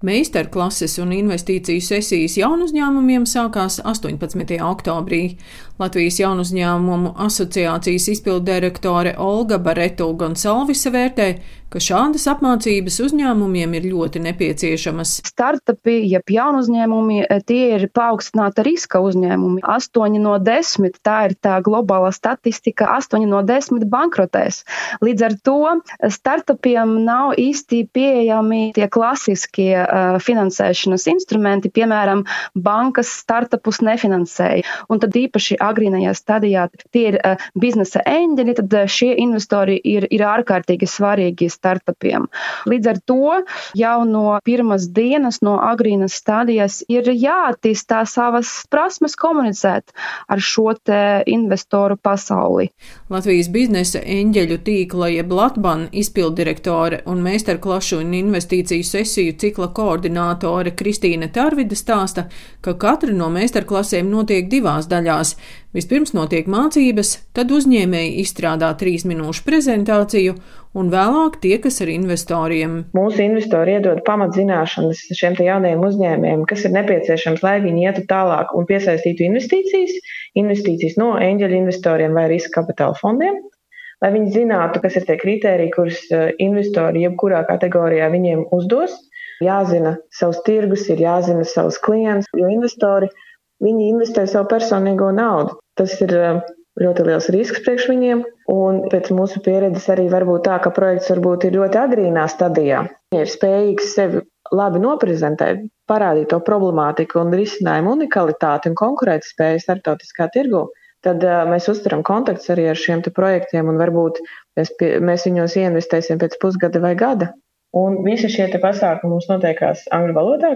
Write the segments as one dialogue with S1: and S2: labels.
S1: Meistarklases un investīciju sesijas jaunu uzņēmumiem sākās 18. oktobrī. Latvijas jaunu uzņēmumu asociācijas izpildirektore Olga Bareto Gonsalvise vērtē, ka šādas apmācības uzņēmumiem ir ļoti nepieciešamas.
S2: Startupi, jeb jaunu uzņēmumi, tie ir paaugstināta riska uzņēmumi. 8 no 10 tā ir tā globālā statistika, 8 no 10 bankrotēs. Līdz ar to startupiem nav īsti pieejami tie klasiskie uh, finansēšanas instrumenti, piemēram, bankas startupus nefinansēja. Un tad īpaši agrīnajā stadijā tie ir uh, biznesa eņģeļi, tad šie investori ir, ir ārkārtīgi svarīgi startupiem. Līdz ar to jau no pirmas dienas, no agrīnas stadijas ir jāattīstā savas prasmes komunicēt ar šo investoru pasauli.
S1: Latvijas biznesa eņģeļu tīkla jeb Latban izpildirektore un meistarklašu un investīciju sesiju cikla koordinātore Kristīne Tarvida stāsta, ka katra no meistarklasēm notiek divās daļās. Vispirms notiek mācības, tad uzņēmēji izstrādā trīs minūšu prezentāciju, un vēlāk tiekas ar investoriem.
S3: Mūsu investori iedod pamatzināšanas šiem jaunajiem uzņēmējiem, kas ir nepieciešams, lai viņi ietu tālāk un piesaistītu investīcijas, investīcijas no eņģeļu investoriem vai riska kapitāla fondiem. Lai viņi zinātu, kas ir tie kriteriji, kurus eh, investori jebkurā kategorijā viņiem uzdos, jāzina savs tirgus, ir jāzina savs klients, jo investori viņi investē savu personīgo naudu. Tas ir eh, ļoti liels risks priekš viņiem, un pēc mūsu pieredzes arī var būt tā, ka projekts varbūt ir ļoti agrīnā stadijā. Viņi ir spējīgs sevi labi noprezentēt, parādīt to problemātiku un risinājumu unikalitāti un konkurētspēju starptautiskā tirgu. Tad uh, mēs uzturam kontaktus arī ar šiem projektiem, un varbūt mēs, pie, mēs viņos ieinvestēsim pēc pusgada vai gada. Un visi šie pasākumi mums notiekās angļu valodā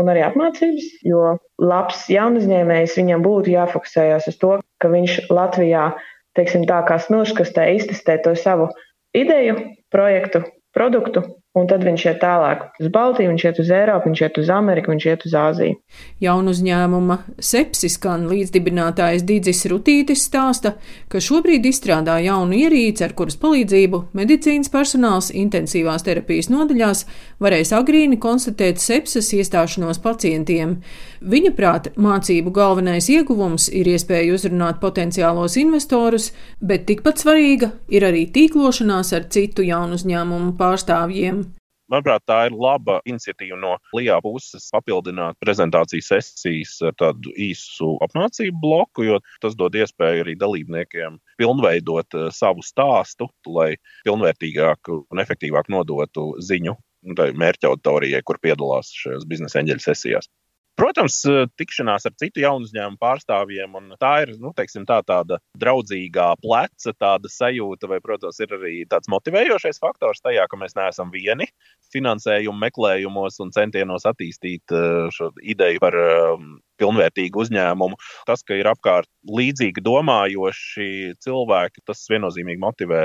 S3: un arī apmācības, jo labs jaunuzņēmējs viņam būtu jāfokusējas uz to, ka viņš Latvijā, teiksim tā, kā smilškastē iztestē to savu ideju, projektu, produktu Un tad viņš iet tālāk uz Baltiju, viņš iet uz Eiropu, viņš iet uz Ameriku, viņš iet uz Āziju.
S1: Jaunu uzņēmuma sepsiskan līdzdibinātājs Dīdzis Rutītis stāsta, ka šobrīd izstrādā jaunu ierīci, ar kuras palīdzību medicīnas personāls intensīvās terapijas nodaļās varēs agrīni konstatēt sepses iestāšanos pacientiem. Viņa prāt, mācību galvenais ieguvums ir iespēja uzrunāt potenciālos investorus, bet tikpat svarīga ir arī tīklošanās ar citu jaunu uzņēmumu pārstāvjiem.
S4: Manuprāt, tā ir laba iniciatīva no LIBA puses papildināt prezentācijas sesijas ar tādu īsu apmācību bloku, jo tas dod iespēju arī dalībniekiem pilnveidot eh, savu stāstu, lai pilnvērtīgāk un efektīvāk nodotu ziņu mērķa auditorijai, kur piedalās šajās biznesa eņģeļa sesijās. Protams, eh, tikšanās ar citu jaunu uzņēmumu pārstāvjiem, un tā ir nu, teiksim, tā, tāda draudzīgā pleca, tāda sajūta, vai, protams, ir arī tāds motivējošais faktors tajā, ka mēs neesam vieni finansējumu meklējumos un centienos attīstīt eh, šo ideju par um, pilnvērtīgu uzņēmumu. Tas, ka ir apkārt līdzīgi domājoši cilvēki, tas viennozīmīgi motivē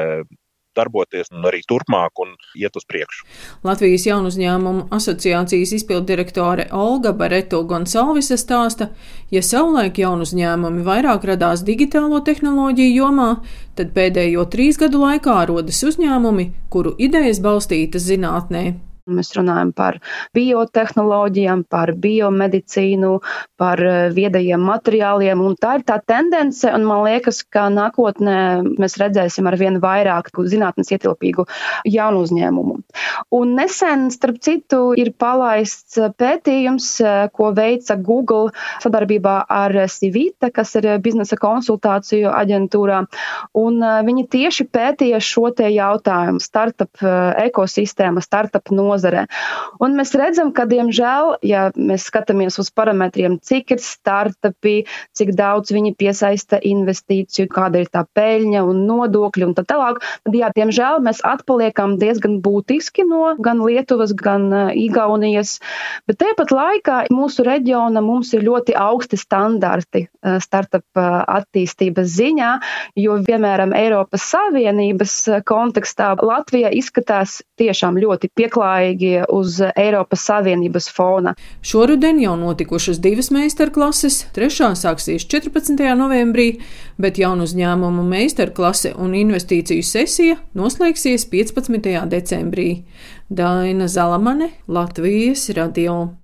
S4: darboties arī turpmāk un iet uz priekšu.
S1: Latvijas jaunu uzņēmumu asociācijas izpildirektore Olga Bareto Gonsalvise stāsta, ja savulaik jaunu uzņēmumi vairāk radās digitālo tehnoloģiju jomā, tad pēdējo trīs gadu laikā rodas uzņēmumi, kuru idejas balstītas zinātnē.
S2: Mēs runājam par biotehnoloģijām, par biomedicīnu, par eh, viedajiem materiāliem. Tā ir tā tendence, un man liekas, ka nākotnē mēs redzēsim ar vien vairāk zinātnes ietilpīgu jaunu uzņēmumu. Un nesen, starp citu, ir palaists pētījums, eh, ko veica Google sadarbībā ar Civita, kas ir biznesa konsultāciju aģentūrā. Un eh, viņi tieši pētīja šo te jautājumu - startup ekosistēma, startup nozara nozarē. Un mēs redzam, ka, diemžēl, ja mēs skatāmies uz parametriem, cik ir startupi, cik daudz viņi piesaista investīciju, kāda ir tā peļņa un nodokļi un tā tālāk, tad, jā, diemžēl mēs atpaliekam diezgan būtiski no gan Lietuvas, gan Igaunijas, bet tāpat laikā mūsu reģiona mums ir ļoti augsti standarti startup attīstības ziņā, jo, piemēram, Eiropas Savienības kontekstā Latvija izskatās tiešām ļoti pieklājīgi ilgspējīgie uz Eiropas Savienības fona.
S1: Šoruden jau notikušas divas meistarklases, trešā sāksies 14. novembrī, bet jaunu uzņēmumu meistarklase un investīciju sesija noslēgsies 15. decembrī. Daina Zalamane, Latvijas radio.